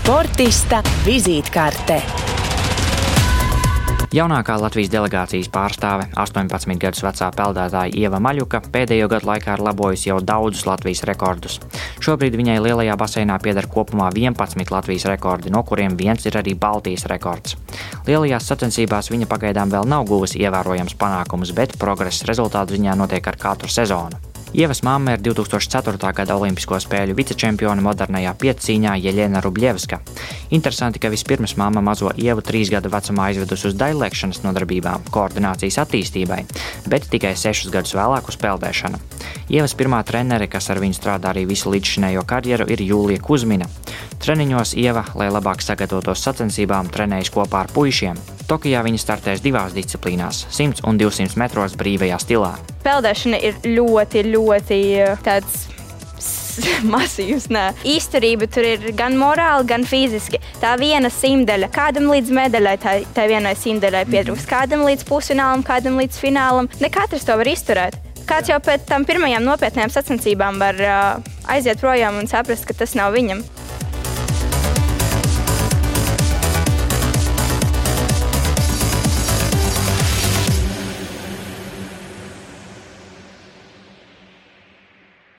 Sportista vizītkarte. Jaunākā Latvijas delegācijas pārstāve, 18 gadus vecā peldētāja Ieva Maļuka, pēdējo gadu laikā ir labojusi jau daudzus Latvijas rekordus. Šobrīd viņai lielajā baseinā pieder kopumā 11 Latvijas rekordi, no kuriem viens ir arī Baltijas rekords. Lielajās sacensībās viņa pagaidām vēl nav guvusi ievērojams panākumus, bet progress rezultātu ziņā notiek ar katru sezonu. Ievas mamma ir 2004. gada Olimpisko spēļu vicečempione modernajā piecīņā Jeļena Rubļevska. Interesanti, ka vispirms mamma mazo Ievu trīs gadu vecumā aizvedusi uz daļlēkšanas nodarbībām, koordinācijas attīstībai, bet tikai sešus gadus vēlāk uz peldēšanu. Ievas pirmā trenere, kas ar viņu strādā arī visu līdzšinējo karjeru, ir Jūlija Kuzmina. Treniņos Ieva, lai labāk sagatavotos sacensībām, trenējas kopā ar puišiem. Tokijā viņa startēs divās disciplīnās - 100 un 200 metros brīvajā stilā. Peldēšana ir ļoti, ļoti tāds masīvs. Nē. Īsturība tur ir gan morāli, gan fiziski. Tā viena simtaļa, kādam līdz medaļai, tā, tā vienai simtaļai pietrūks, kādam līdz pusfinālam, kādam līdz finālam. Ne katrs to var izturēt. Kāds jau pēc tam pirmajām nopietnām sacensībām var uh, aiziet projām un saprast, ka tas nav viņam.